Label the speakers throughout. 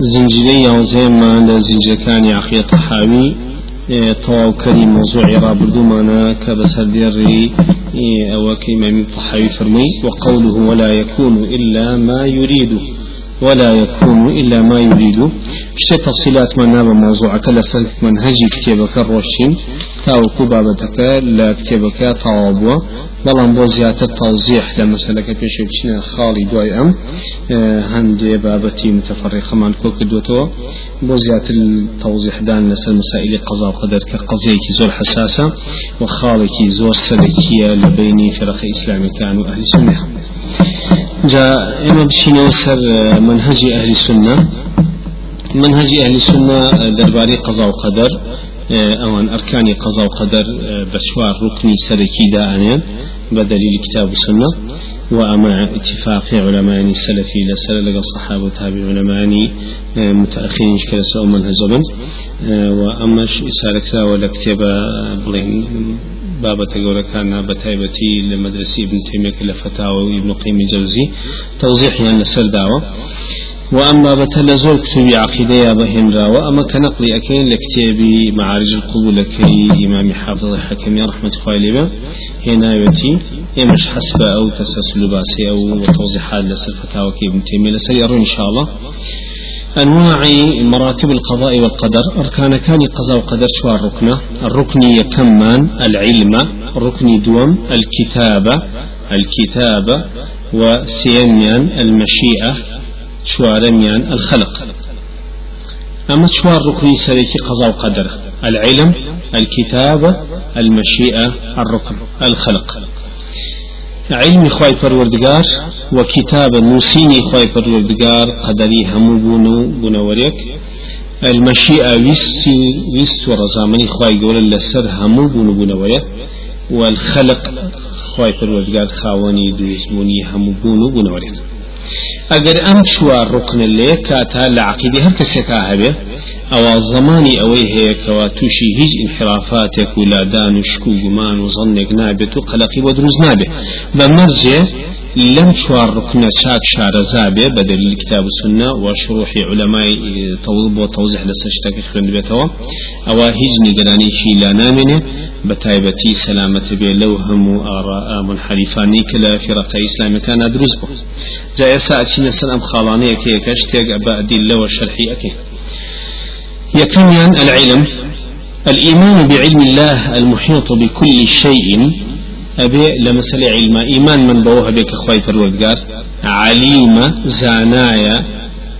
Speaker 1: زنجيري زنجیرەی یانزەیەمان لە زیجەکانی عقیە تەحاوی اه، تەواوکەری مۆزوعی ڕابردوومانە کە بەسەردێڕی اه، ئەوە من تەحاوی فرمي وقوله ولا يكون إلا ما يريد ولا يكون إلا ما يريد شتى تفصيلات ما نام موضوع كلا سلف منهجي كتابك الرشين تاو كوبا كبابتك لا كتابك تاوابوا بەڵام بۆ زیاتر تاوزیح لە مەسلەکە پێشێ بچینە خاڵی دوای ئەم اه، هەندێ بابەتی متەفەڕیخەمان کۆ کردوێتەوە بۆ زیاتر تەوزیحدان لەسەر مسائلی قەزا قەدەر کە قەزەیەکی زۆر حساسە و خاڵێکی زۆر سەرکیە لە بینی فرەقی ئیسلامیکان و ئەهلی سنە جا ئێمە بچینەوە سەر اه، منهجی ئەهلی سنە منهجی ئەهلی سنە اه، دەربارەی قەزا و قەدەر اوان آه، اركان قضاء وقدر آه، بشوار ركن سلكي دائما بدليل كتاب السنة واما اتفاق علماء السلفي لا سلف الصحابة تابع علماء متأخرين سؤال من منهزبا واما سالك ولا كتاب بلين بابا تقول لك انا بتايبتي لمدرسي ابن تيميه كلا فتاوى ابن قيم الجوزي توضيح يعني سر دعوه وأما بتل زور كتبي عقيدة بهنرا وأما كنقلي أكين لكتابي معارج القبول كي إمام حافظ الحكمي رحمة خالبة هنا يأتي إمش حسب أو تسلسل باسي أو توضيحات لسلفة وكي ابن تيمية لسري إن شاء الله أنواع مراتب القضاء والقدر أركان كان قضاء وقدر شو الركنة الركن يكمان العلم الركن دوم الكتابة الكتابة وسينيا المشيئة شوارميان الخلق أما شوار ركني سريكي قضاء وقدر العلم الكتابة المشيئة الركن الخلق علم خواي فروردقار و نوسيني خواي فروردقار قدري همو بونو بونوريك المشيئة ويستي ويست ورزامني خواي قول لسر همو بونو بونوريك والخلق خواي پروردگار خاوني دويزموني همو بونو بونوريك اگر ام چوار ركن اللي كاتا لعقيدي هر كسكا هبه او زماني اوي هيك وتوشي هيج انحرافاتك ولا دان وشكو جمان وظنك نابت وقلقي ودروز نابت بمرجه لم شوار ركن شاك زابي بدل الكتاب السنة وشروح علماء اه، توضب وتوضح لسشتك خلند بيتوا أو هجني قلاني شي لا نامنه بتايبتي سلامة بي لوهم وآراء منحرفاني كلا فرق إسلامي كان دروز بو جاء ساعتين سلام خالاني أكي كشتك أبا أدي الله وشرحي أكي يكميان العلم الإيمان بعلم الله المحيط بكل شيء أبي لمسل علم إيمان من بوها بك أخوي فرودقار عليم زانايا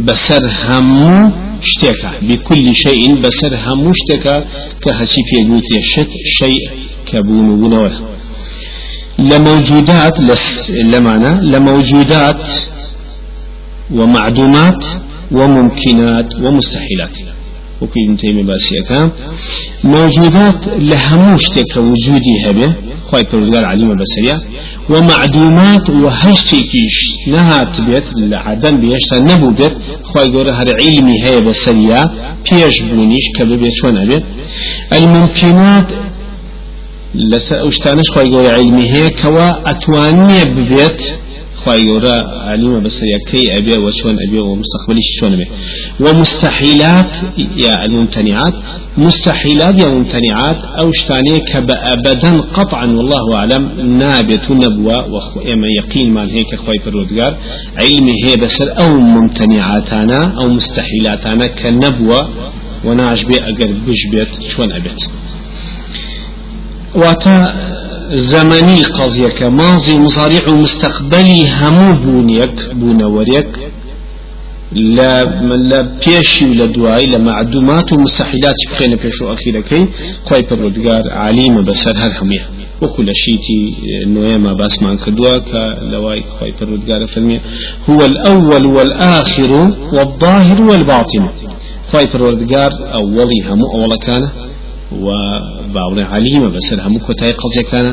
Speaker 1: بسر همو شتكا بكل شيء بسر همو شتكا كهشي في قوتي شك شيء كبون ونوه لموجودات لس لمانا لموجودات ومعدومات وممكنات ومستحيلات وكي ابن تيمية باسيكا موجودات لهموش تك وجودي هبه خواهي بروزقار عليم البصرية ومعدومات وهشتكيش نها تبيت لعدم بيشتا نبو بيت خواهي هر علمي هي بصرية بيش بونيش كببيت ونبيت الممكنات لسا اشتانش خواهي قول علمي هي كوا اتوانية ببيت خواهي يورا بس يكي أبي وشون أبي ومستقبلي شون مي. ومستحيلات يا الممتنعات مستحيلات يا ممتنعات أو شتانية أبدا قطعا والله أعلم نابت نبوة إما يقين مال هيك خوي برودجار علمي هي بسر أو ممتنعاتنا أو مستحيلاتنا كنبوة وناجبي أقل بجبت شون أبت واتا زمني قضيك ماضي مصاريح ومستقبلي همو بونيك بونوريك لا لا بيشي ولا دواي لا معدومات ومستحيلات بخينا بيشو أخيرا كي خواي بردقار عليم بسر هر هميه وكل شيتي ما باس مان كدوا كلواي خواي بردقار فرمي هو الأول والآخر والظاهر والباطن خواي بردقار أولي همو أولا كان وباوڵێ عليم بس هەموو کۆتای قەزیەکانە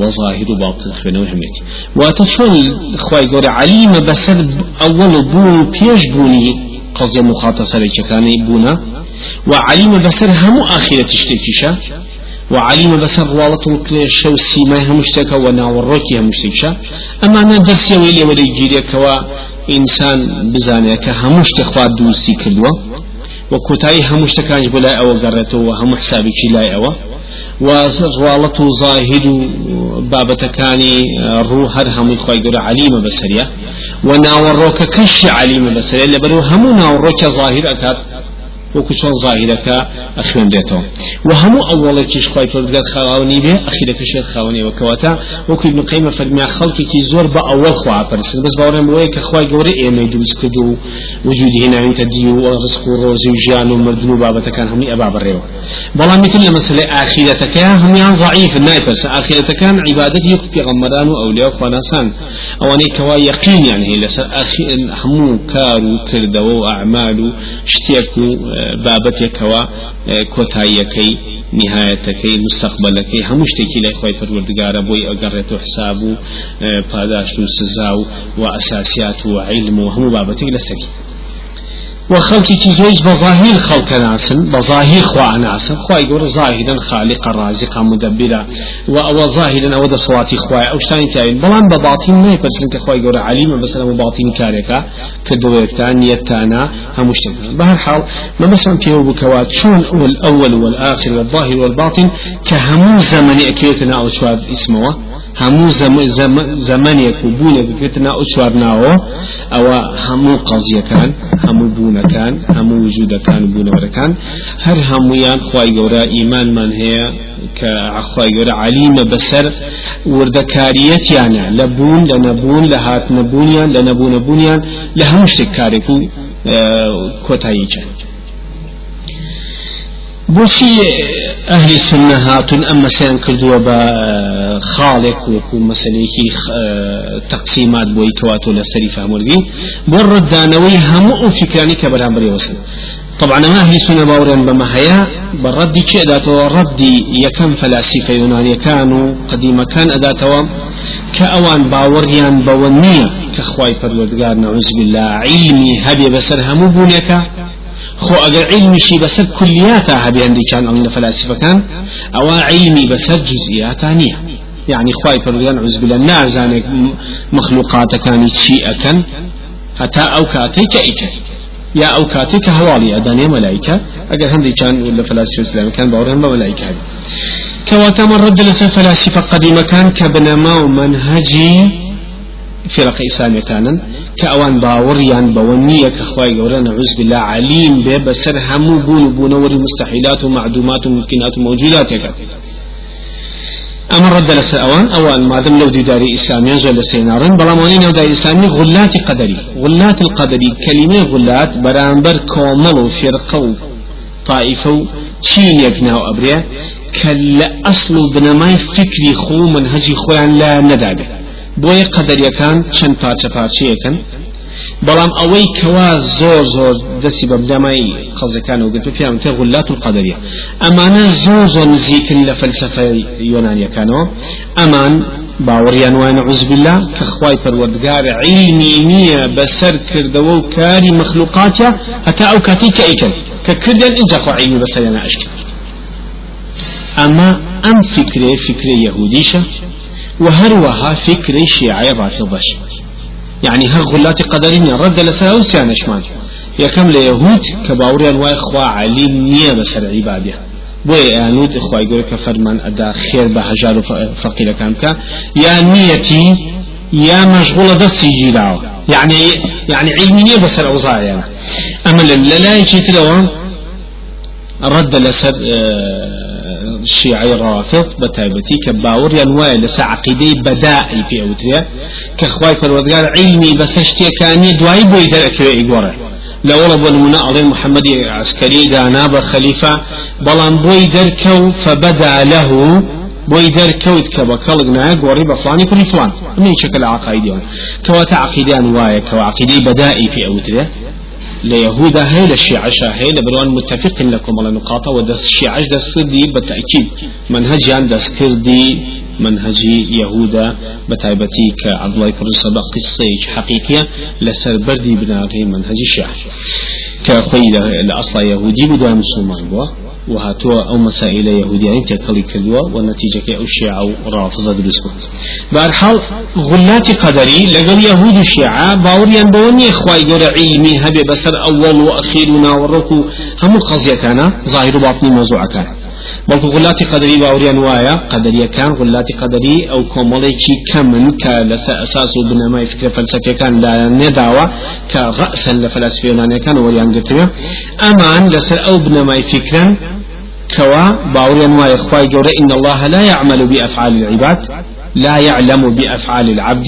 Speaker 1: وەظاهر و باڵتن خوێنەوە هەمێک واتە چۆن خی گەورە علیمە بەسەر ئەوەڵ بوون و پێش بوونی قەزیە مخاتە سەرێکەکانی بوونە و علیمە بەسەر هەموو ئاخرەتی وعليم بس الرالط وكل شو سيما همشتك وناورك همشتك أما أنا درس يولي ولي جيريك وإنسان بزانيك همشتك ودوسي كدوه وكتاي هم اشتكاج بلا او قرته وهم حسابي كي لا او وصوالة زاهد بابتكاني روح هم خوي قر عليمه بسريه وناوروك كش عليمه بسريه لبلو هم ناوروك ظاهر اكاد وەکو چۆن ظاهیرەکە ئەخوێن دێتەوە و هەموو ئەوڵێکیش خی پرگات خاوەنی بێ ئەخیرەکە شێت خاوەنیەوە کەواتە ابن قەیمە فەرمیا خەڵکێکی زۆر بە ئەوە خواپەرسن بەس باوەڕێم بۆیە کە خی گەورە ئێمەی دروست کرد و وجودی هێناویتە دی و ڕزق و ڕۆزی و ژیان و مردن و بابەتەکان هەمووی مثل لە مەسلەی ئاخیرەتەکە هەمیان ضعیف نایپەرسە ئاخیرەتەکان عیبادەت یەک پێغەمبەران و ئەولیا و خواناسان ئەوانەی کەوا یەقینیان هەیە لەسەر هەموو کار و کردەوە و ئەعمال و بابەتێکەوە اه، کۆتاییەکەی نهایەتەکەی مستقبلەکەی هەموو شتێکی لای خۆی پەروەردگارە بۆی ئەگەڕێت و اه، پاداش و سزا و و و علم و هەموو بابەتێک لەسەری وخلقي تيجيش بظاهر خلق ناسن بظاهر خوا ناسن خوا يقول ظاهرا خالقا رازقا مدبرا و ظاهرا او صواتي خوا او شتان تاين بلان بباطن ما يبرسن كخوا يقول عليما بس انا باطن كاركا تانية تانا همشتك بهرحال ما مثلا في بكوات شون الاول والاخر والظاهر والباطن كهمو زمن اكيتنا او شواد اسمه هەموو زەمنێک و بوونێک بکردنا ئەو چوارناوە ئەوە هەموو قەزیەکان هەموو بوونەکان هەموو وجودەکان بوونەوەەکان هەر هەمویان خی گەورە ئیمانمان هەیە کە ئەخوای گەورە علیمە بەسەر وردەکاریەتیانە لە بوون لە نەبوون لە هات نەبوونیان لە نەبوونەبوونیان لە هەموو شتێک کارێک و کۆتایی چەند. بۆچی أهل السنة هاتون آه، آه، اما مەسیان كردوا بە خاڵێک مثلا مەسلێکی تقسيمات بۆی کەواتۆ لە سەری فامرگین بۆ ڕدانەوەی هەموو ئەو فکرانی کە بەرامبەرێوەسن طبعا ما هي سنة باورا بما هيا بردي كي اداتوا ردي يكن فلاسفة يونانية كانوا قديمة كان اداتوا كأوان باوريان بونية كخواي فرلودقار نعوذ بالله علمي هبي بسرها مو بونيكا خو اگر علمي شي بس كلياتها بيندي كان من الفلاسفه كان او علمي بس جزئياتها نيه يعني خواي فرغان عز بالله نازانك مخلوقات كان شيء كان حتى او كاتيك ايك يا او كاتيك هوالي اداني ملائكه اگر هندي كان ولا فلاسفه اسلام كان باورهم ملائكه كواتا من رد لسا فلاسفه قديمه كان كبنما ومنهجي فرق إسلامي كان كأوان باوريان بونية كخواي يورا عز بالله عليم ببسر همو بون بونور مستحيلات ومعدومات وممكنات وموجودات يكاد أما رد لسر أوان أوان ما دام لو داري إسلامي جل سينارن بلا ماني نو داري إسلامي غلات قدري غلات القدري كلمة غلات برانبر كومل وفرقة طائفو چین یک ناو كلا اصل بنماي فكري خو منهجي خویان لا ندابه بۆیە قەدەریەکان چەند پارچە پارچەیەکەن بەڵام ئەوەی کەوا زۆر زۆر دەستی بە بدەمایی قەزەکان و گرت پیان تێ غلات و قەدەریە ئەمانە زۆر زۆر نزیکن لە فەلسفە یۆنانیەکانەوە ئەمان باوەڕیان وانە عزبیلا کە خوای پەروەردگارە عیلمی نییە بەسەر کردەوە و کاری مەخلوقاتە هەتا ئەو کاتی کە ئیکەن کە کردن اینجا خوا عیلمی بەسەریانە ئەشکرد ئەمە ئەم فکرێ فکرێ یەهودیشە وهروها فكر شيعي بعد باش يعني ها غلات قدرين رد نشمان يا كم ليهود كباوريان واي خوا عليم نيه بسر عباده بۆ یانوت خخوای يقول فەرمان ادا خير بە هەژار كامكا يا نيتي يا مشغولة یا مەشغوڵە دەستی يعني يعني یعنی علمی نیە بەسەر ئەوزایە ئەمە لا يجي تلوان رد لەسەر آه، شيعي رافض بتايبتي كباور ينوال لسا عقيدة بدائي في أوتريا كخواي فالودقار علمي بس اشتيا كاني دواي بويدر أكري إيقوره لولا بنمونا علي محمد عسكري دانا بخليفة بلان بويدر كو فبدا له بۆی دەرکەوت كبا بە کەڵک نایە گۆڕی فلان من شكل عقایدیان کەواتە عقیدیان وايا کەوا عقیدەی بدائي في أوتريا ليهودا هي للشيعة هي لبروان متفق لكم على نقاطه ودس الشيعة دس دي بالتأكيد منهج عند دس كردي منهج يهودا بتايبتي كعبد الله بن سبا الصيج حقيقية لسر بردي بناغي منهج الشيعة كخوي لأصل يهودي بدون مسلمان بوا وهاتوا أو مسائل يهودية انت كلي كلوا والنتيجة أو الشيعة أو رافضة دروسكم بارحال غلات قدري لقل يهود الشيعة باوريا بوني إخوائي قول علمي هبي بسر أول وأخير مناوركو هم قضية كان ظاهر باطني موضوع كان بلکو غلات قدری باوری انوایا قدری کان غلات قدری او کوملی چی کمن که لسا اساس و بنمای فکر فلسفی کان لا نداوا که غأسا لفلسفی یونانی کان وریان گرتوی امان لسا او بنمای فکرن كوا باوريا ما إخوائي جورا إن الله لا يعمل بأفعال العباد لا يعلم بأفعال العبد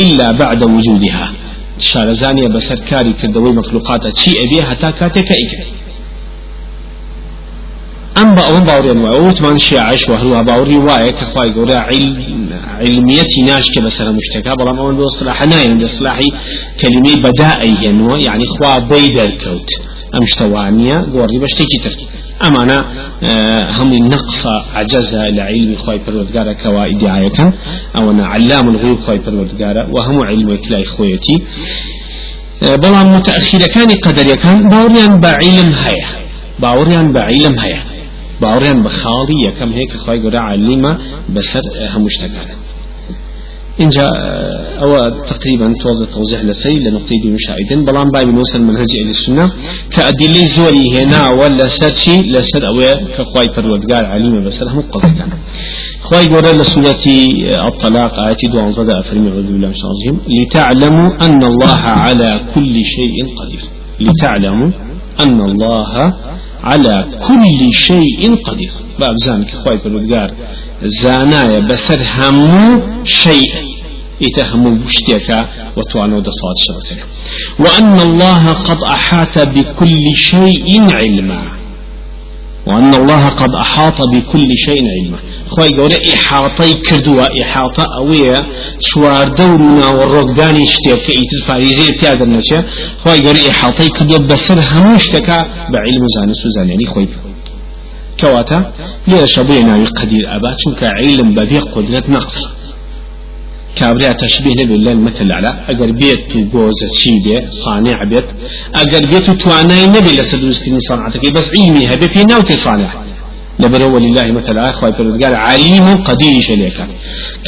Speaker 1: إلا بعد وجودها شارزانيا بسر كاري كدوي مخلوقات شيء أبيها حتى كاتك إكري أم بأون باوري أنواع وثمان شيعش وهلوها باوري وايا كخواي قولا علم علميتي ناش كبسر مشتكى بلام أول بصلاح ناين بصلاحي كلمة بدائي ينوى يعني خوا بيد الكوت أمشتوانية قوري بشتكي تركي انا آه، هم نقص عجزة لعلم خواي بروردقارة كوا إدعاية أو أنا علام الغيوب خواي بروردقارة وهم آه، علم كلا إخويتي بلا متأخير كان قدر يكان باوريان بعلم هيا باوريان بعلم هيا باوریان بخالی یکم هیک خوای گورا علیما بسر همشتکان اینجا او اه، تقريبا توضع توضيح لسي لنقطة دي مشاهدين بلان باي بنوصل منهج إلى السنة كأدلة زوري هنا ولا سرشي لسر او كقواي پروردگار عليم بسر هم قضي كان خواهي قولا الطلاق آياتي دو زدى أفرمي عوذ بالله من لتعلموا أن الله على كل شيء قدير لتعلموا أن الله على كل شيء قدير باب زانك خواهي بلدقار زانايا بسر همو شيء يتهمو بشتيكا وتوانو دصاد شرسك وأن الله قد أحاط بكل شيء علما وأن الله قد أحاط بكل شيء علما خوي يقول إحاطي كردوا إحاطة أوية شوار دورنا والرقدان يشتيب في الفاريزي اتياد النشا النشاء خوي يقول إحاطي كردوا بسر هموشتك بعلم زانس وزانيني خوي كواتا ليش أبوينا قدير أبا علم بذيق قدرة نقص كابريا تشبيه نبي الله المثل على أجر بيت وجوزة شيبة صانع بيت أجر بيت تواناي نبي لسدوستني صنعتك بس علمي هبي في نوتي صانع لبرو لله مثل أخوة قال عليم قدير شليك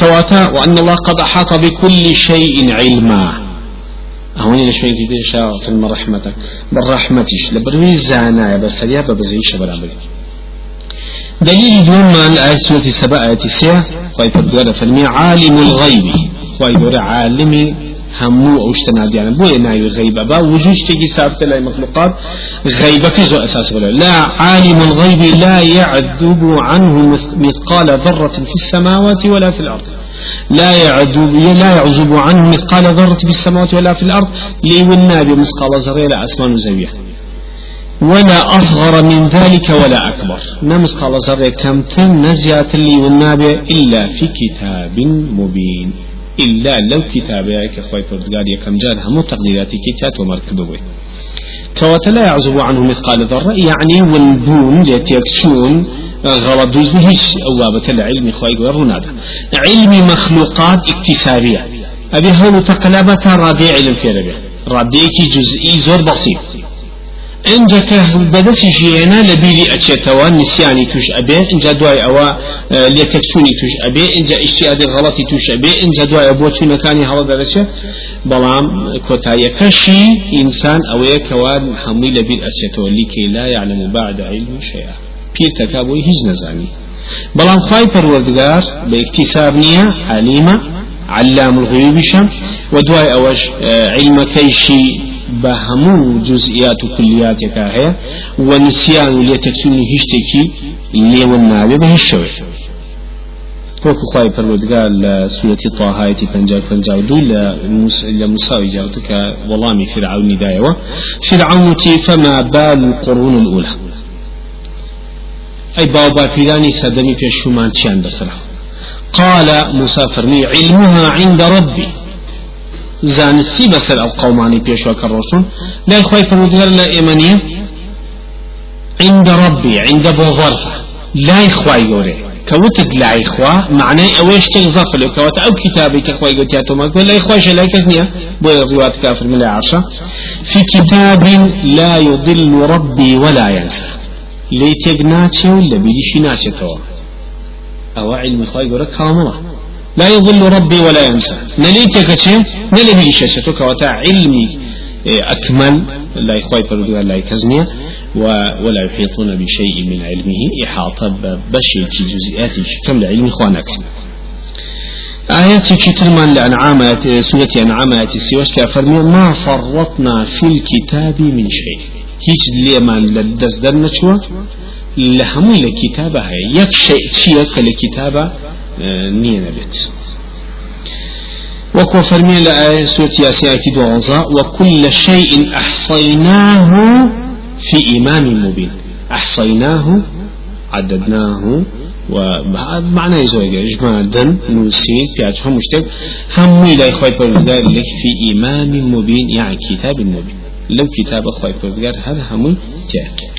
Speaker 1: كواتا وأن الله قد أحاط بكل شيء علما أهوني لشوي جديد شاء الله رحمتك بالرحمتش لبروي زانا بس يا بزيش برابر دليل دوم من آية سورة السبع آية السيا خايف الدولة فرمي عالم الغيب خايف الدولة عالم همو أو اشتناد يعني بو يناي غيبة با وجوش تجي سابت لا مخلوقات غيبة كزو أساس ولا لا عالم الغيب لا يعذب عنه مثقال ذرة في السماوات ولا في الأرض لا يعذب لا يعذب عنه مثقال ذرة في السماوات ولا في الأرض والنبي مثقال ذرة لا أسمان زاوية ولا أصغر من ذلك ولا أكبر نمس قال كم تن نزيات لي والنابع إلا في كتاب مبين إلا لو كتابي إخوة فردقال يكم جان همو تقديراتي كتاب ومركبوي كواتا لا يعزب عنه مثقال ذرة يعني والبون يتيكشون غلط دوز هيش أوابة العلم إخوة قرر علم مخلوقات اكتسابية أبي هون تقلبة رابع علم في ربيع راديكي جزئي زور بسيط اینجا که بدەسی ژیێنە لە بیری ئەچێتەوە نسیانی توش ئەبێ اینجا دوای اوا اه، لێتەکسونی توش ئەبێ اینجا ئیشتیادی غەڵەتی توش ئەبێ اینجا دوایە بۆ چونەکانی هەڵە دەرەچێت بەڵام کۆتاییەکەشی ئینسان ئەوەیە کەوان هەمووی لە بیر ئەچێتەوە لیکەی لا یعلم بعد علم شەیە پیرتەکە بۆی هیچ نەزانی بەڵام خی پەروەردگار بە ئیکتیساب نییە علیمە علام الغیوبیشە و اوش اه، علم علمەکەیشی بهمو جزئيات كليات كاهية ونسيان لتكسون هشتكي لي والنابي به الشوي وكو خواهي قال لسورة طه آية فنجاو فنجاو دو لمساوي جاوتك والله فرعون دايوة فرعون فما بال القرون الأولى أي بابا فيلاني سادني في الشمان تشان قال مسافرني علمها عند ربي زانستی بسر او قومانی پیشوا کروشون لای خوای پرودگار لا ایمانی عند ربی عند بو ظرفه لا إخوة گوره كوت لا إخوة معناه أويش تغزف كوت أو كتابي كخوي قلت يا توماك لا إخوة لا كذنيا بوي كافر من عشرة في كتاب لا يضل ربي ولا ينسى ليتقناتي ولا بيجي شي ناتي أو علم إخوة يقول لك لا يضل ربي ولا ينسى نليك كشي نلي هي شاشتك وتاع علمي إيه، أكمل لا يخوي فرد لا يكزني ولا يحيطون بشيء من علمه إحاطة بشيء جزئيات كم لعلم إخوانك آياتي كترمان من لأنعام إيه، سورة أنعام السيوش كأفرمي ما فرطنا في الكتاب من شيء هيج ليمان لدزدن شوى لهم لكتابة هي يكشي شيء لكتابة نينا بيت وكو فرمي لآية سورة ياسين آية دوانزا وكل شيء أحصيناه في إمام مبين أحصيناه عددناه ومعنى زوجة إجمادا نوسي بيعت هم مشتك هم إلى إخوة بردار لك في إمام مبين يعني كتاب مبين لو كتاب إخوة بردار هذا هم تأكيد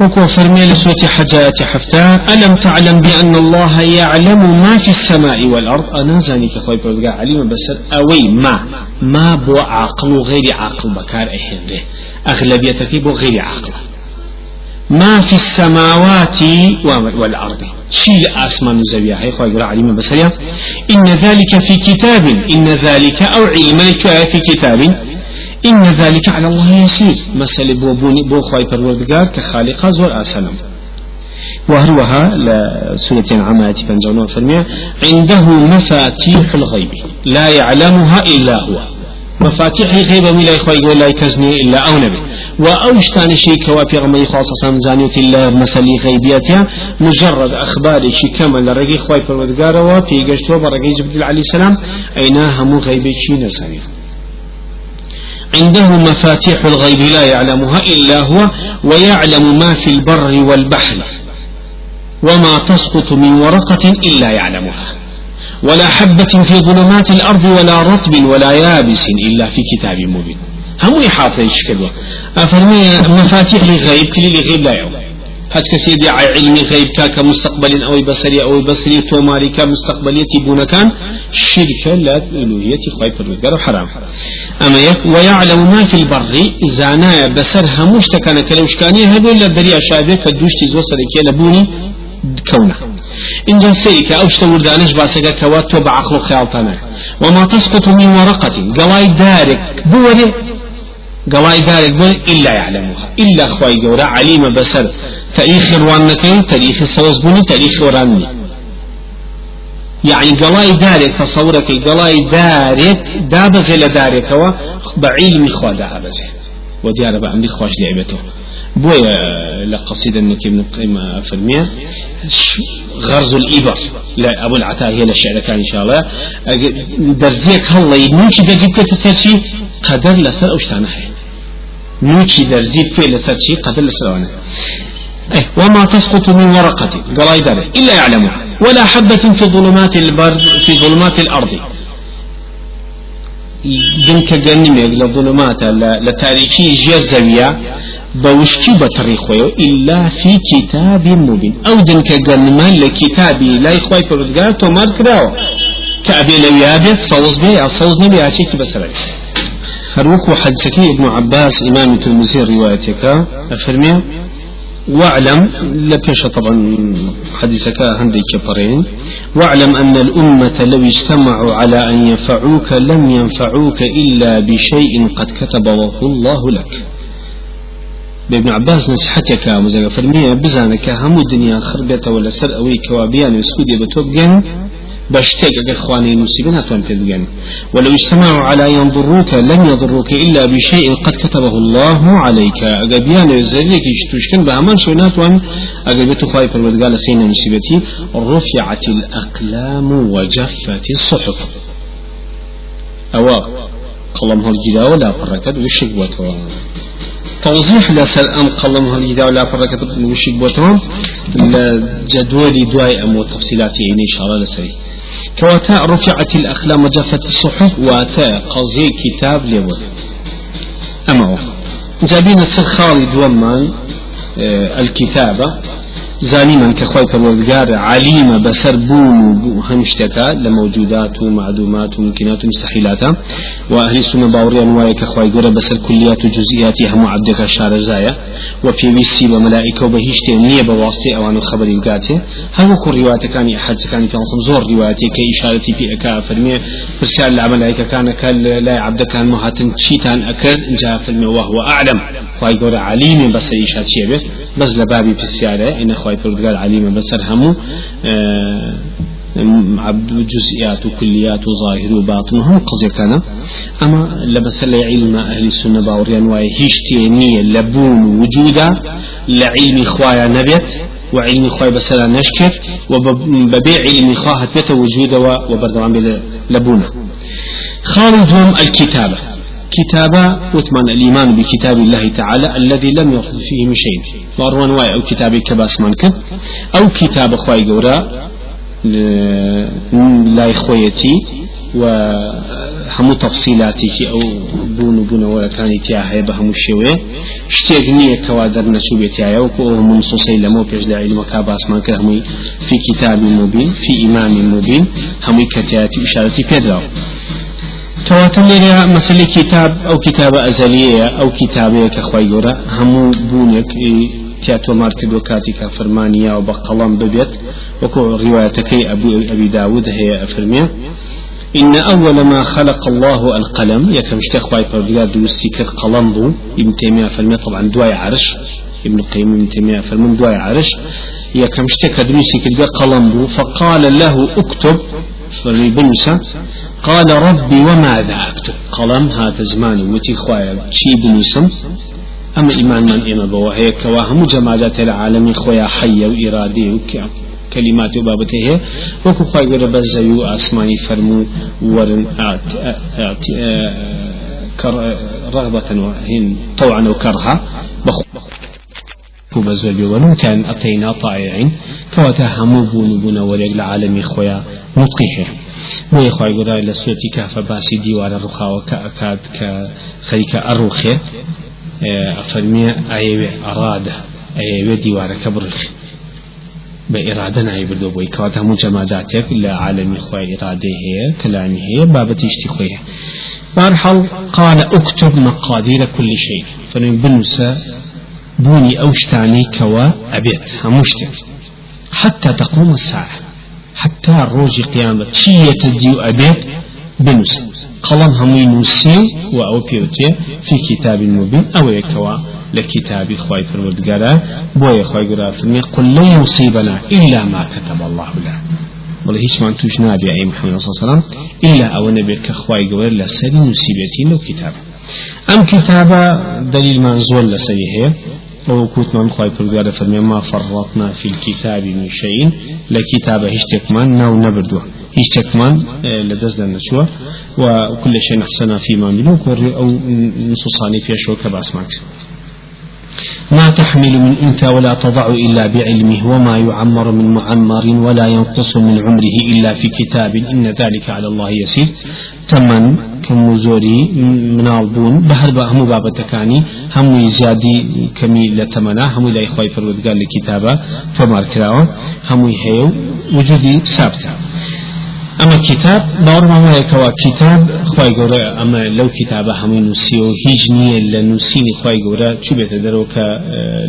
Speaker 1: وكو فرمي لسوة حجاءة حفتا ألم تعلم بأن الله يعلم ما في السماء والأرض أنا زاني كخوي بردقاء عليم بس أوي ما ما بو عقل غير عقل بكار ده أغلبيتك بو غير عقل ما في السماوات والأرض شيء أسمان زبيا هاي خوي عليم بس إن ذلك في كتاب إن ذلك أو علم آية في كتاب إن ذلك على الله يسير مسألة بو بوني بو خواي پروردگار كخالق زور آسانم وهروها لسورة الأنعام آية فرمية عنده مفاتيح الغيب لا يعلمها إلا هو مفاتيح الغيب ولا إخوة ولا يكزني إلا أو نبي تاني شيء كوافي غمي خاصة زانية إلا مسألة غيبياتها مجرد أخبار شيء كما لرقي إخوة فرودقارة وفي قشت وبرقي جبريل عليه السلام أينها مو شيء نرسانيه عنده مفاتيح الغيب لا يعلمها إلا هو ويعلم ما في البر والبحر وما تسقط من ورقة إلا يعلمها ولا حبة في ظلمات الأرض ولا رطب ولا يابس إلا في كتاب مبين هم يحاطي يشكلوا أفرمي مفاتيح الغيب كل الغيب لا يعلم هات كسيدي علم علمي غيب كمستقبل أو بصري أو بصري توماري كمستقبلية بونكان كان شركة لا ألوهية خواهي پروردگار حرام أما يك ويعلم ما في البر زانا بسر هموش تكان كلوشكاني هدو لدريا شابه كدوشتي زو سركي لبوني كونه إن سيك أو شتور دانش باسك كوات تو بعقل خيالتنا وما تسقط من ورقة قواي دارك بوري قواي دارك بوري إلا يعلمها إلا خواهي قورا عليم بسر تاريخ روانكين تاريخ السوزبوني تاريخ وراني يعني قلاي دارك تصورك قلاي دارك دابزه لدارك هو بعلم خوا دابزه وديار بعمل خواش لعبته بويا آه، لقصيدة انك ابن القيمة آه، فرمية غرز الإبر لا أبو العتاه هي الشعر كان إن شاء الله درزيك هلا نوشي درزيك تسرشي قدر لسر أوشتانا هي نوشي درزيك في لسرشي قدر لسر أوشتانا أي وما تسقط من ورقة قرايدة إلا يعلمها ولا حبة في ظلمات البرد في ظلمات الأرض دنك جنمك لظلمات لتاريخي جزوية بوشكي بطري إلا في كتاب مبين أو دنك جنما لكتابي لا إخوي فردقار تمر كراو كأبي لويابت صوز بي أصوز نبي أشيكي بسرعي هروك سكين ابن عباس إمام تلمسي روايتك أفرمي واعلم لبيش طبعا حديثك هندي كفرين واعلم أن الأمة لو اجتمعوا على أن ينفعوك لم ينفعوك إلا بشيء قد كتبه الله لك بابن عباس نصيحتك مزاق فرمية بزانك هم الدنيا خربت ولا سر أوي كوابيان وسودية بتوبجن بشتك أخواني المسلمين هتوان تبين ولو اجتمعوا على ينظروك لن يضروك إلا بشيء قد كتبه الله عليك أقبيان الزريك يشتوشكن بهمان سونات وان بيتو خايف الودقال سينا مصيبتي رفعت الأقلام وجفت الصحف أوا قلم هرجدا ولا فركت وشك بوتوان توضيح لسر أم قلم هرجدا ولا فركت وشك بوتوان الجدول دواي أم وتفصيلاتي إن شاء الله لسريك كواتا رفعت الأخلام وجفت الصحف واتا قضي كتاب لول أما جابين السر خالد ومان آه، الكتابة زاني من كخوي پروردگار علیم بسر بوم همشتكا لموجودات ومعدومات وممكنات اهلی وأهل السنة باوريا نوايا كخوي گره بسر كليات وجزئياتي هم عبدك الشعر زايا وفي ويسي وملائكة وبهيشتي نية بواسطة أوان الخبر القاتي هم کن روایت کانی أحد كان في انصم زور روايتي كإشارتي في أكا فرمي برسال الملائكة كان كان لا عبد كان مهاتن شيتان جا جاء و وهو أعلم خوي گره عليم بسر إشارتي بس لبابی في السيارة خواهي فردقال علیم بسر همو آه، عبد جزئيات وكليات وظاهر وباطن هم قضية كان أما لبسل علم أهل السنة باوريان واي هشتينية لبون وجودا لعلم خوايا نبيت وعلم خوايا بسلا نشكر وببيع علم خواها وجودا وبردوان لبونا خالدهم الكتابة كتابا وثمان الإيمان بكتاب الله تعالى الذي لم يخرج فيه من شيء واروان واي أو كتابي كباس منك أو كتاب خواي قورا لا إخويتي و همو تفصيلاتي أو بون بون ولا كان تياه بهمو الشوي شتيك نية كوادر نسوب تياها وكو منصوصي لمو داعي علم كاباس ما في كتاب مبين في إمام مبين همي كتياتي بشارتي بيدراو كواتا ليرا مسألة كتاب أو كتابة أزلية أو كتابة كخويورة همو بونك تياتو مارك دوكاتي فرمانية وبقلم ببيت وكو روايتك أبو أبي داود هي أفرمية إن أول ما خلق الله القلم يا كم اشتاق واي فرقا دوستي كر بو ابن تيمية فرمي طبعا دواي عرش ابن القيم ابن تيمية فرمي دواي عرش يا كم اشتاق دوستي كر بو فقال له اكتب فرمي قال ربي وماذا أكتب قلم هذا زمان متي خوايا شي بنوسم أما إيمان من إما بوهي كواهم جمالات العالم خويا حي وإرادي وكيا كلمات بابته هي وكو خوايا قرب أسماني فرمو ورن آت آت رغبة وهن طوعا وكرها بخو كوبزولي ولو كان أتينا طائعين كواتا همو بونو بونا وريق لعالمي خويا مطقيهر وي خويا قرأ إلى سورة كهف باسي ديوار الرخا وكأكاد كخريك الرخي آه، أفرمي أيوة أرادة أيوة ديوار كبرخ بإرادة نعيب الدوب وي كواتا همو جماداتك لعالمي خويا إرادة هي كلامي هي بابتي اشتي خويا مرحل قال اكتب مقادير كل شيء فنبنسى بوني أوشتاني كوا أبيت هموشتك حتى تقوم الساعة حتى روج قيامة شيء تديو أبيت بنس قلم همي نوسي وأو بيوتي في كتاب مبين أو يكوا لكتاب خواي فرمدقارا بوي خواي قرافرني قل لن يصيبنا إلا ما كتب الله لنا والله هيش من توش نابی ای محمد صلى الله عليه وسلم الا او نبي که خوای گور لسری نصیبتی نو كتاب ام كتابة دليل منزول لسری هي بەوە من خی پرگارە فەرمێ ما فرطنا في کتابی من شيء لكتاب هشتكمان شتێکمان ناو نەبردووە هیچ شتێکمان اه، لە دەستدا نەچووە و کل شێ نەخسەنا فیمان بن و کۆری ئەو ما تحمل من أنثى ولا تضع إلا بعلمه وما يعمر من معمر ولا ينقص من عمره إلا في كتاب إن ذلك على الله يسير تمن كم زوري من البون بهر باب بابتكاني هەمووی زیادی کەمی لە تەمەنا هەمووی لای خی پەروەگار لە کتابە تۆمارکراوە هەمووی هەیە وجودی سابتە. اما كتاب باور ما هو كتاب خواي غورا اما لو كتاب همين نسيو هيج نيه لنسيني خواي غورا شو بيتدرو ك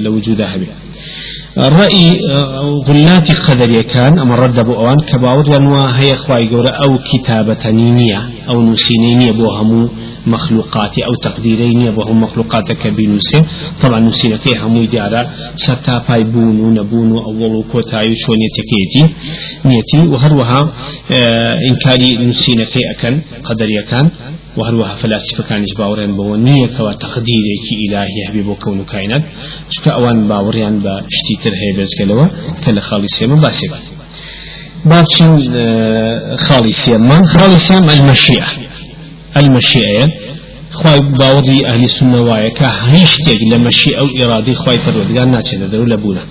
Speaker 1: لوجودها بيه رأي ظلات آه، قدر كان أما رد أبو أوان كباود وانوا هي خواي جورا أو كتابة نينية أو نسينينية بوهمو مخلوقات أو تقديرين بوهم مخلوقات كبينوسين طبعا نسينا فيها مو دارا شتا باي بونو نبونو أولو كوتايو شو نيتكيتي نيتي وهروها آه، إنكاري نسينا في أكن قدر كان وهروها فلاسفة كانش باورين بو تقدير كي إلهي حبيب بو كون كائنات شكا أوان باوريان با اشتي ترهي بزقلوا كان خالي سيما باسبا باكين خالي سيما خالي سيما المشيئة المشيئة خواي باوري أهل السنة وايكا هيشتيك لمشيئة أو إرادي خواي فرودقان ناتشنا درو لبونا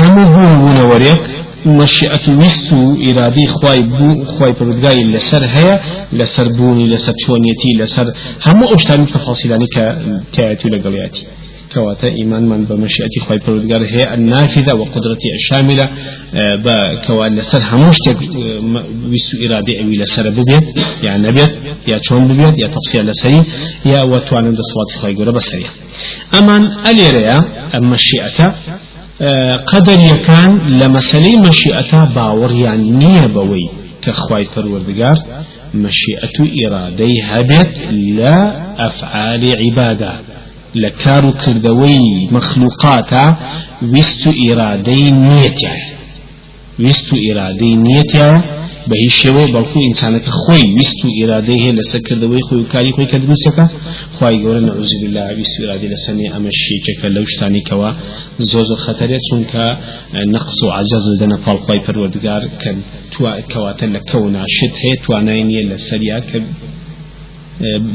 Speaker 1: هم هو ونوريك مشيئة نستو إرادي خواي بو خواي بردقاي لسر هيا لسر بوني لسر چونیتی لسر هم اشتانی تفاصيلاني که لقلياتي كواتا إيمان من بمشيئة خواي بردقار هي النافذة وقدرتي الشاملة آه، بكوان لسر هموش تك آه، ويسو إرادة أوي لسر ببيت يا نبيت يا چون ببيت يا تقصير لسري يا واتوان دسوات خواي قرى سريع أمان أليريا المشيئة آه، قدر يكان لمسالي مشيئتا باور يعني نية بوي كخواي پروردگار مشيئة إرادي هبت لا أفعال عبادة لكارو كردوي مخلوقاتا وست إرادي نيتيا وست إرادي نيتيا بە هیچ شێوەیە بەڵکو ئینسانەکە خۆی ویست و ئێرادەی هەیە لەسەر کردەوەی خۆی و کاری خۆی کە دروستەکە خی گەورە نەعوزی بلا ویست ئێرادی لە سەرێ ئەمە شێکەکە لەو شتانێکەوە زۆ زۆر خەتەرێت چونکە نەقص و عجز دەنە پاڵخوای پەروەردگار کە کەواتە لە کەونا شت هەیە توانای نییە لە سەریا کە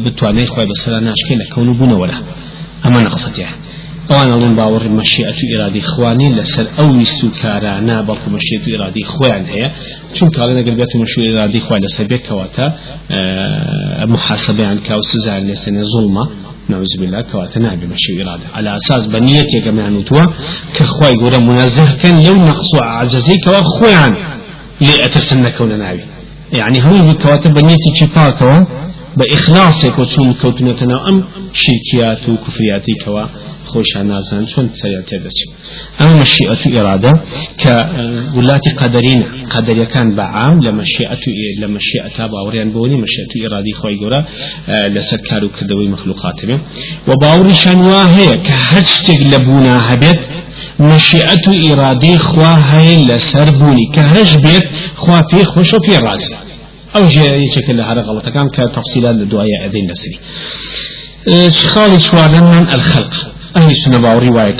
Speaker 1: بتوانای خی بەسەرا ناشکێ لە کەون و بوونەوەرە ئەمە نەقسەتیان. ئەوان ئەڵێن باوەڕی مەشیعەت و ئێرادی خوانی لەسەر ئەو ویست و کارانە بەڵکو مەشیێت و ئێرادی خۆیان هەیە چون کاڵێ نەگەربێت مەشوی رادی خوا لەسەر بێت کەواتە محاسبەیان کا و سزار لێسێنێ زڵمە نعوذ بالله كواتا نابي مشي إرادة على أساس بنيتي كما نوتوا كخواي قولا منزه كان لو نقصوا عجزي كوا خويا لأتسنى كون نابي يعني هو كواتا بنيتي كيباكوا بإخلاصك وتوم كوتنتنا أم شركيات وكفرياتي كوا خوش نازن چون سەیان تێدەچێت اما مەشیئەت اراده ئێرادە کە اه، ولاتی قدر قەدەریەکان بە عام لە مەشیئەت و لە مەشیئەتا باوەڕیان بۆنی مەشیئەت و ئێرادی خۆی گەورە اه، لەسەر کار و کردەوەی مەخلوقاتەبێ و باوریشان وا هەیە کە هەر شتێک لە بوونا هەبێت مشیعت خوا هەیە لەسەر بوونی کە خوا پێ خوشو و راز او ژەیەکە لە هەرە غڵەتەکان کە تەفسیلات لە دوایە ئەدەین لەسری اه، خاڵی چواردەمان أهل السنة ورواية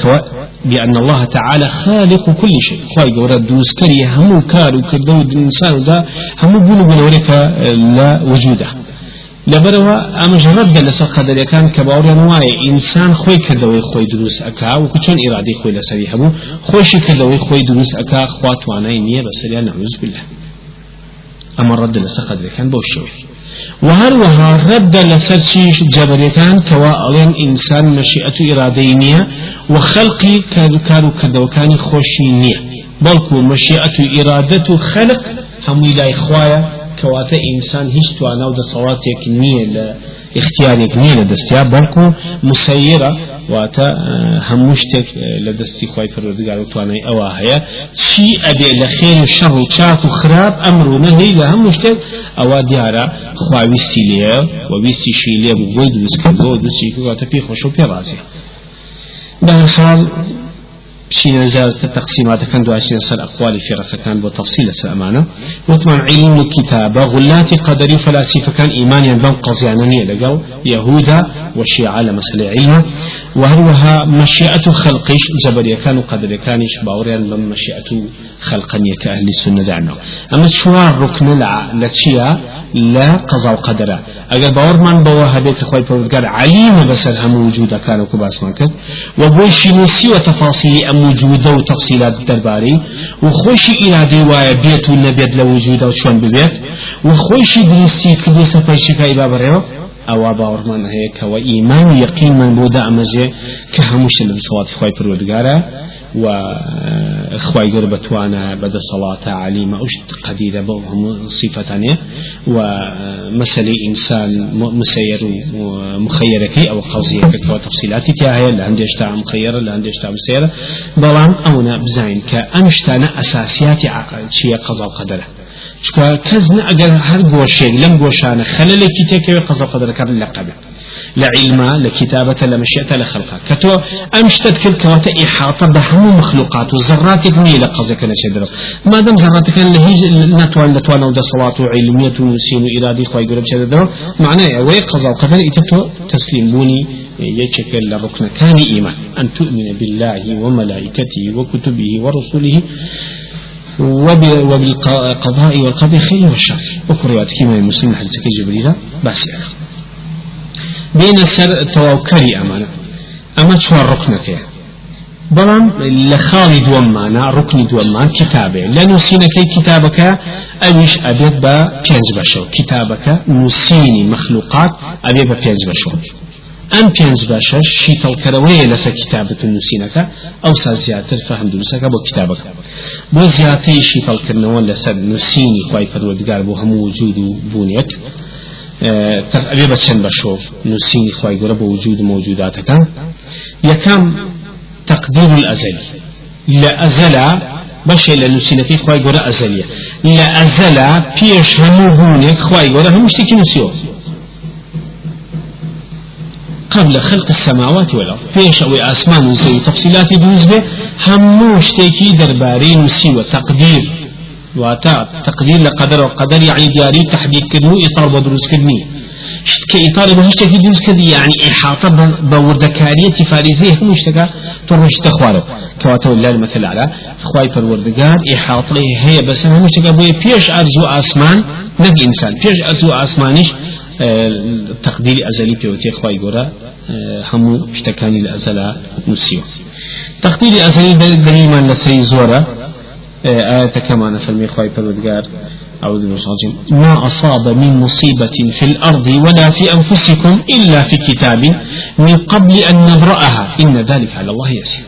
Speaker 1: بأن الله تعالى خالق كل شيء خواهي قورا دوس كري همو كارو كردو الإنسان ذا همو من بنورك لا وجوده لبروا أما جرد لسر قدر يكان كباوريا نواي إنسان خوي كردوي خوي دروس أكا وكتون إرادي خوي لسري همو خوشي كردوي خوي دروس أكا خوات واناي نية بسريا نعوذ بالله أما رد لسر قدر كان بوشوي وهر وها رد لسرشيش جبريتان كوا ألين إنسان مشيئة إرادينية وخلقي كادو كادو كدوكاني خوشينية بلكو مشيئة إرادة خلق هم إلى إخوايا كواتا إنسان هشتوانا ودا صواتك نية اختياري كنية اه، اه، لدستيا بلكو مسيرة واتا هموشتك لدستي خواي پردگار وتواني اواهيا شي ابي لخير شر وشاك وخراب امر ونهي لهموشتك اوا ديارا خواوي سيليا وويسي شيليا بويد ويسكدو دوسي كواتا بي خوشو بي راسي بهرحال شين زاد تقسيمات كان دو عشرين سال أقوال في رفع كان بتفصيل سأمانة وطبعا علم الكتابة غلات قدري فلاسفة كان إيمانيا بن قزيانانية لقوا يهودا وشيعة على مسألة علم وهروها مشيئة خلقش زبريا كانوا قدري كانش باوريا لم مشيئة خلقا كأهل السنة دعنو أما شوار ركن لا لا قضاء قدره أجل باور من بواها بيت أخوي بروردقار عليم بس الهم وجودا كانوا كباس ماكد وبوشي نسي وتفاصيل أم وجوده وتفصيلات درباري وخوش إرادة وايا بيت النبيت لوجوده وشون ببيت وخوش درستي كده سفايشك إبا بريو أو باورمان هيك وإيمان يقين من بودا أمجي كهموش اللي بصوات خواي فرودقارة وإخوائي قربت وأنا بدا صلاة عليمة أشد قديرة بهم صفة ثانية ومسألة إنسان مسير مخيرك أو قوزية كتوى تفصيلاتك هي اللي عندي اشتاع مخيرة اللي عندي اشتاع مسيرة بلان أونا بزاين بزين كأنشتان أساسيات عقل شيء قضاء قدره شكرا كزنا أجل هر بوشي لم بوشان خلالي كتاكي قضاء قدره كان لقبه لعلما لكتابة لمشيئة لخلقة كتو أمشتد كل كواتا إحاطة بهم مخلوقات وزرات ابني لقزك لشدر ما دام زراتك لهيج نتوان نتوان ودى صلاة وعلمية ونسين وإرادي خواهي قرب شدر معناه ويقظة وقبل إتبتو تسليم بوني يجك لركن كان إيمان أن تؤمن بالله وملائكته وكتبه ورسله وبالقضاء والقدر خير والشر وكريات كما المسلم حديثك جبريل باسي أخر بين سر تواوكري أمانة أما شو ركنته بلان لخالد ومانا ركن دومان كتابه لنسينك كتابك أيش أبيت با بينج بشو كتابك نسيني مخلوقات أبيت با بينج بشو أم بينج بشش شي تلكروية لسا كتابة نسينك أو سازياتر فهم دروسك بو كتابك بو زياتي شي تلكرنوان لسا نسيني كواي فرودقار بو همو وجود بونيت تر ئەبێ بە چەند بە گره نووسینی خی گەورە بە وجود مۆجوداتەکە یەکەم تەقدیم ئەزەلی لە ئەزەلا بەشێ لە نووسینەکەی خی گەورە ئەزەلیە لە پیش همو هەموو بوونێک گره همش هەموو نو نووسیەوە قبل خلق السماوات والأرض فيش أو أسمان وزي تفصيلات بنسبة هموش تيكي درباري نسي وتقدير واتا تقدير لقدر وقدر يعني دياري تحديد كنو إطار ودروس كنو شتك إطار بهشتك دروس كدي يعني إحاطة بوردكارية فارزية هم اشتكى فرمش تخواره كواتا لله المثل على خواي فالوردكار إحاطة هي بس هم اشتكى بوي فيش أرزو آسمان نك إنسان فيش أرزو آسمانش آه، تقدير أزلي بيوتي خواي قرأ آه، همو اشتكاني لأزلا نسيو تقدير أزلي دليل لسي زورة إيه،, آية كما نسمي خواهي بذلقار أعوذ الرجيم ما أصاب من مصيبة في الأرض ولا في أنفسكم إلا في كتاب من قبل أن نبرأها إن ذلك على الله يسير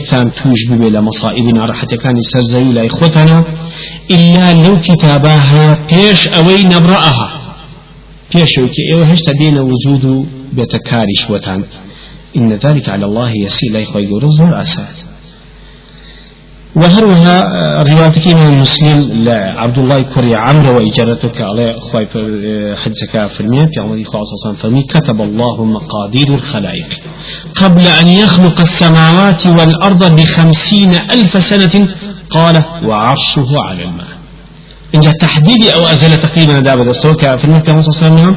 Speaker 1: ثان توج ببلا مصائبنا كان سرزي لا إخوتنا إلا لو كتابها بيش أوي نبرأها بيش أوي كي هشت دين وجود بتكارش وتان إن ذلك على الله يسير لا إخوة يرزه أساس وهروها آه، رواتك من المسلم لعبد الله كوري عمرو وإجارتك على خواي آه، حجك فرميت يا عمر خاصة فرمي كتب الله مقادير الخلائق قبل أن يخلق السماوات والأرض بخمسين ألف سنة قال وعرشه على الماء إن تحديد أو أزل تقييم دابا السوكة فرميت يا عمر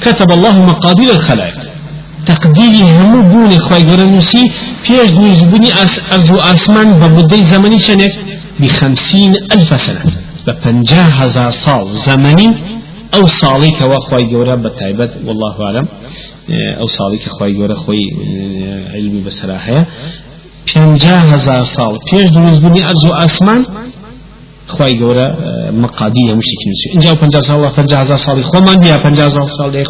Speaker 1: كتب الله مقادير الخلائق تقدیری همو بونی خواهی گرنوسی پیش دویز بونی از و آسمان با مده زمانی چنک بخمسین الف سنه بپنجه هزار سال زمانی او صالي كوا خواي جورا بتعبد والله اعلم اه، او صالي كخواي جورا خوي اه، علمي بسراحه پنجا هزار سال پیش دروز بني از و اسمان خواي جورا اه، مقادير مشتكين انجا پنجا سال پنجا هزار سال خو من بیا پنجا هزار سال